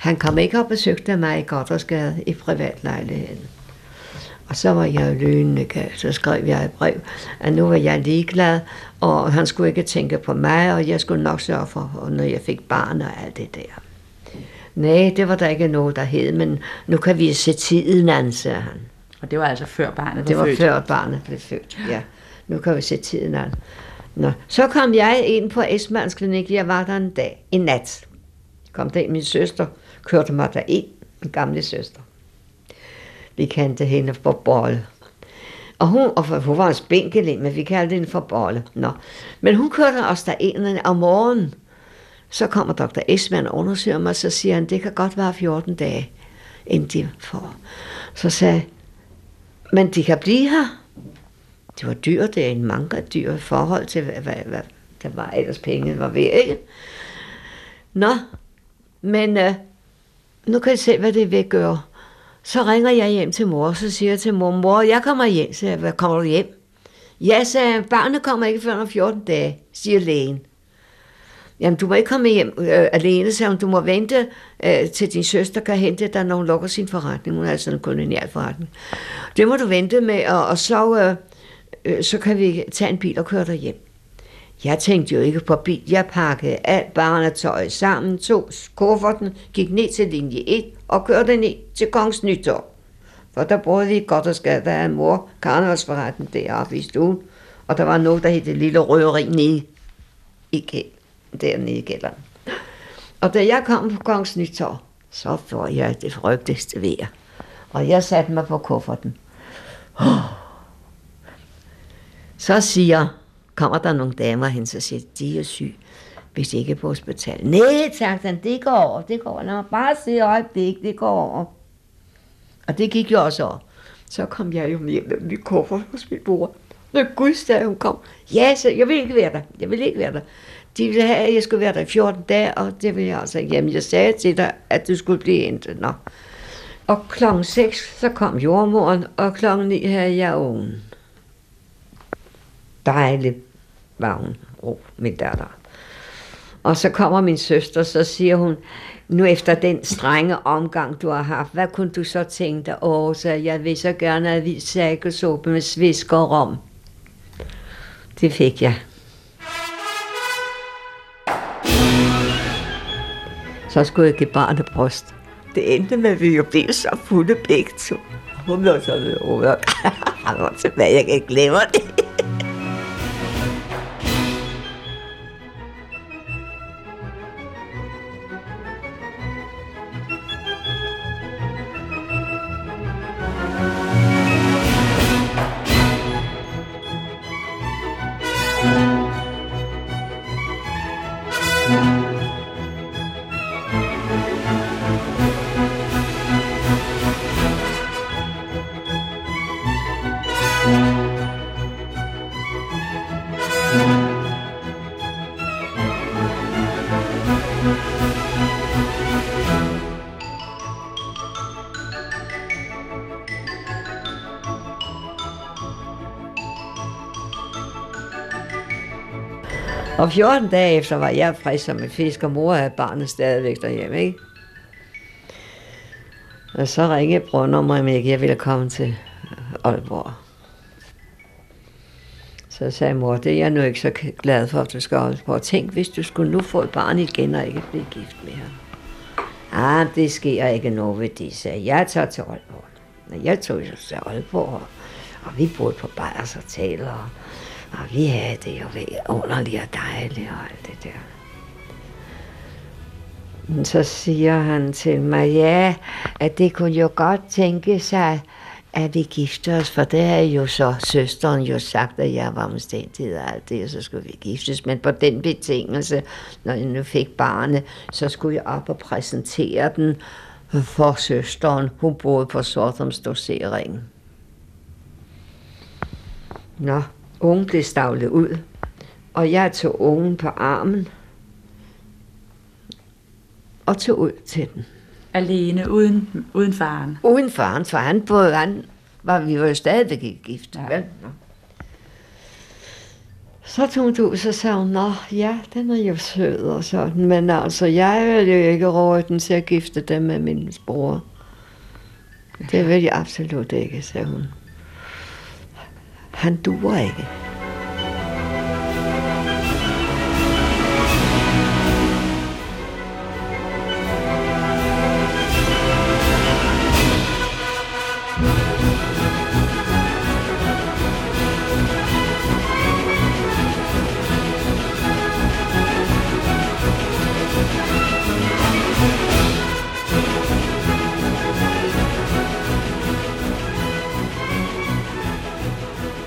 Han kom ikke og besøgte mig i Goddersgade i privatlejligheden. Og så var jeg lønende så skrev jeg et brev, at nu var jeg ligeglad, og han skulle ikke tænke på mig, og jeg skulle nok sørge for, når jeg fik barn og alt det der. Nej, det var der ikke noget, der hed, men nu kan vi se tiden an, sagde han. Og det var altså før barnet var Det var født. før barnet blev født, ja. Nu kan vi se tiden an. Nå, så kom jeg ind på Esmanns klinik. Jeg var der en dag, en nat. Kom der min søster, kørte mig derind, min gamle søster. Vi kendte hende for Bolle. Og hun, og hun var en spinkel men vi kaldte hende for Bolle. Nå. Men hun kørte os derind om morgenen. Så kommer dr. Esmann og undersøger mig, så siger han, det kan godt være 14 dage, inden de får. Så sagde men de kan blive her. Det var dyrt, det er en manga dyr forhold til, hvad, hvad, hvad der var ellers penge var ved, ikke? Nå, men øh, nu kan I se, hvad det vil gøre. Så ringer jeg hjem til mor, så siger jeg til mor, mor, jeg kommer hjem. Så jeg, hvad kommer du hjem? Ja, så barnet kommer ikke før om 14 dage, siger lægen. Jamen, du må ikke komme hjem øh, alene, så hun. Du må vente øh, til din søster kan hente dig, når hun lukker sin forretning. Hun er sådan en kolonial forretning. Det må du vente med, og, og så, øh, øh, så kan vi tage en bil og køre dig hjem. Jeg tænkte jo ikke på bil. Jeg pakkede alt barnetøj sammen, tog kufferten, gik ned til linje 1 og kørte ned til Kongens Nytorv. For der boede vi godt og skal, der er mor karnevalsforretten deroppe i stuen. Og der var noget, der hed det lille røveri nede i kæld, dernede i kælderen. Og da jeg kom på Kongens Nytorv, så får jeg det frygteligste vejr. Og jeg satte mig på kufferten. Så siger, kommer der nogle damer hen, så siger de er syg, hvis de ikke er på hospital. Nej, tak, han, det går over, det går over. Bare se øjeblik, det går over. Og det gik jo også over. Så kom jeg jo hjem med min kuffert hos min bror. Når Gudsdag hun kom. Ja, så jeg vil ikke være der. Jeg vil ikke være der. De ville have, at jeg skulle være der i 14 dage, og det ville jeg altså. Jamen, jeg sagde til dig, at du skulle blive hentet. Nå. Og klokken 6, så kom jordmoren, og klokken 9 havde jeg ungen. Dejligt var hun, oh, min datter. Og så kommer min søster, så siger hun, nu efter den strenge omgang, du har haft, hvad kunne du så tænke dig? Åh, så jeg vil så gerne have vist sækkesuppe med svisk og rom. Det fik jeg. Så skulle jeg give barnet bryst. Det endte med, at vi jo blev så fulde begge to. Hun blev så lidt over. Han var tilbage, jeg kan ikke glemme det. Og 14 dage efter var jeg frisk som en fisk, og mor havde barnet stadigvæk derhjemme, ikke? Og så ringede Brønder mig, om ikke jeg ville komme til Aalborg. Så sagde mor, det er jeg nu ikke så glad for, at du skal Aalborg. Tænk, hvis du skulle nu få et barn igen og ikke blive gift med ham. Ah, det sker ikke noget ved det, sagde jeg. tager til Aalborg. Og jeg tog til Aalborg, og vi boede på Bayers Hotel, og og vi havde det jo underligt og dejligt og alt det der. Men så siger han til mig, ja, at det kunne jo godt tænke sig, at vi gifter os, for det havde jo så søsteren jo sagt, at jeg var omstændighed og alt det, og så skulle vi giftes. Men på den betingelse, når jeg nu fik barnet, så skulle jeg op og præsentere den for søsteren. Hun boede på Sortumsdoseringen. Nå, Ungen blev stavlet ud, og jeg tog ungen på armen og tog ud til den. Alene, uden, uden faren? Uden faren, for han, både, han var, vi var jo stadigvæk ikke gift. Ja. Vel? Så tog hun ud, så sagde hun, nå ja, den er jo sød og sådan, men altså, jeg vil jo ikke råde den til at gifte dem med min bror. Det vil jeg absolut ikke, sagde hun. Han duer ikke.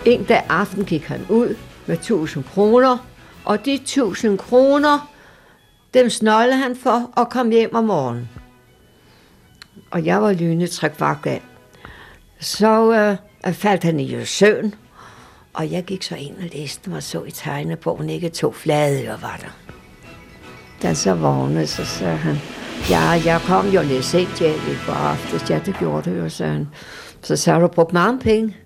En dag aften gik han ud med 1000 kroner, og de 1000 kroner, dem snøjlede han for og kom hjem om morgenen. Og jeg var lynetræk af. Så øh, faldt han i søvn, og jeg gik så ind og læste mig og så i tegnebogen, ikke to flade og var der. Da så vågnede, så sagde han, ja, jeg kom jo lidt sent hjem i går aftes. Ja, det gjorde det jo, sagde han. Så sagde du brugt mange penge.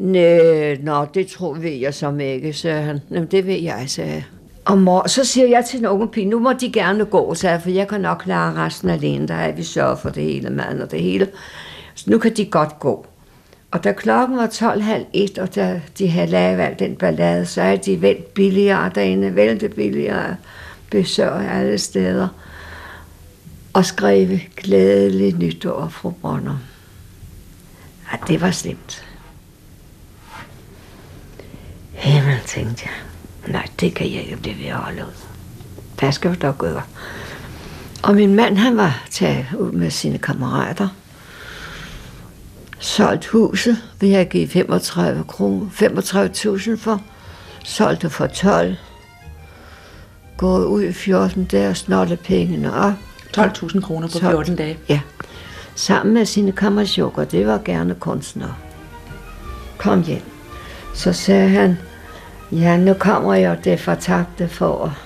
Næh, nå, det tror ved jeg som ikke, sagde han. Jamen, det ved jeg, sagde jeg. Og mor, så siger jeg til den unge pige, nu må de gerne gå, sagde jeg, for jeg kan nok klare resten alene. Der er vi sørger for det hele, mand og det hele. Så nu kan de godt gå. Og da klokken var 12.30, og da de havde lavet al den ballade, så er de vendt billigere derinde, vælte billigere, besøg alle steder, og skrev glædeligt nytår fra Brønder. Ja, det var slemt. Himmel, tænkte jeg. Nej, det kan jeg ikke blive ved at holde ud. Hvad skal vi dog gøre? Og min mand, han var taget ud med sine kammerater. Solgt huset, vil jeg give 35 kroner, 35.000 for. Solgt det for 12. Gået ud i 14 dage og snotte pengene op. 12.000 kroner på 14 dage? Ja. Sammen med sine kammersjokker, det var gerne kunstnere. Kom hjem. Så sagde han, Ja, nu kommer jeg det fortabte for.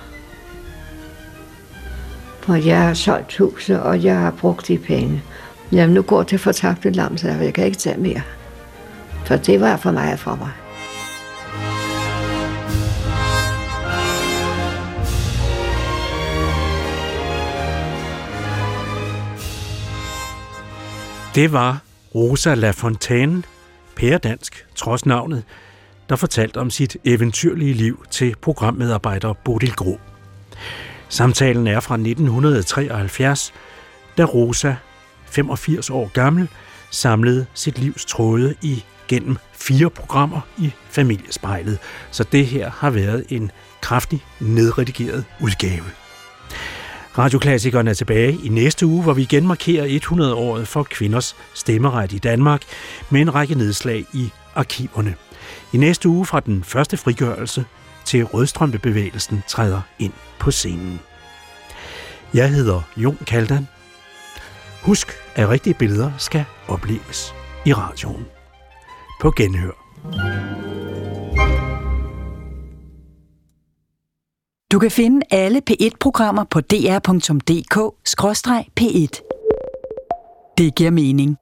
For jeg har solgt huset, og jeg har brugt de penge. Jamen, nu går det fortabte lam, så jeg kan ikke tage mere. For det var for meget for mig. Det var Rosa Lafontaine, pæredansk, trods navnet, der fortalte om sit eventyrlige liv til programmedarbejder Bodil Gro. Samtalen er fra 1973, da Rosa, 85 år gammel, samlede sit livs tråde i gennem fire programmer i Familiespejlet, så det her har været en kraftig nedredigeret udgave. Radioklassikeren er tilbage i næste uge, hvor vi igen markerer 100-året for kvinders stemmeret i Danmark med en række nedslag i arkiverne. I næste uge fra den første frigørelse til rødstrømpebevægelsen træder ind på scenen. Jeg hedder Jon Kaldan. Husk, at rigtige billeder skal opleves i radioen. På genhør. Du kan finde alle P1-programmer på dr.dk-p1. Det giver mening.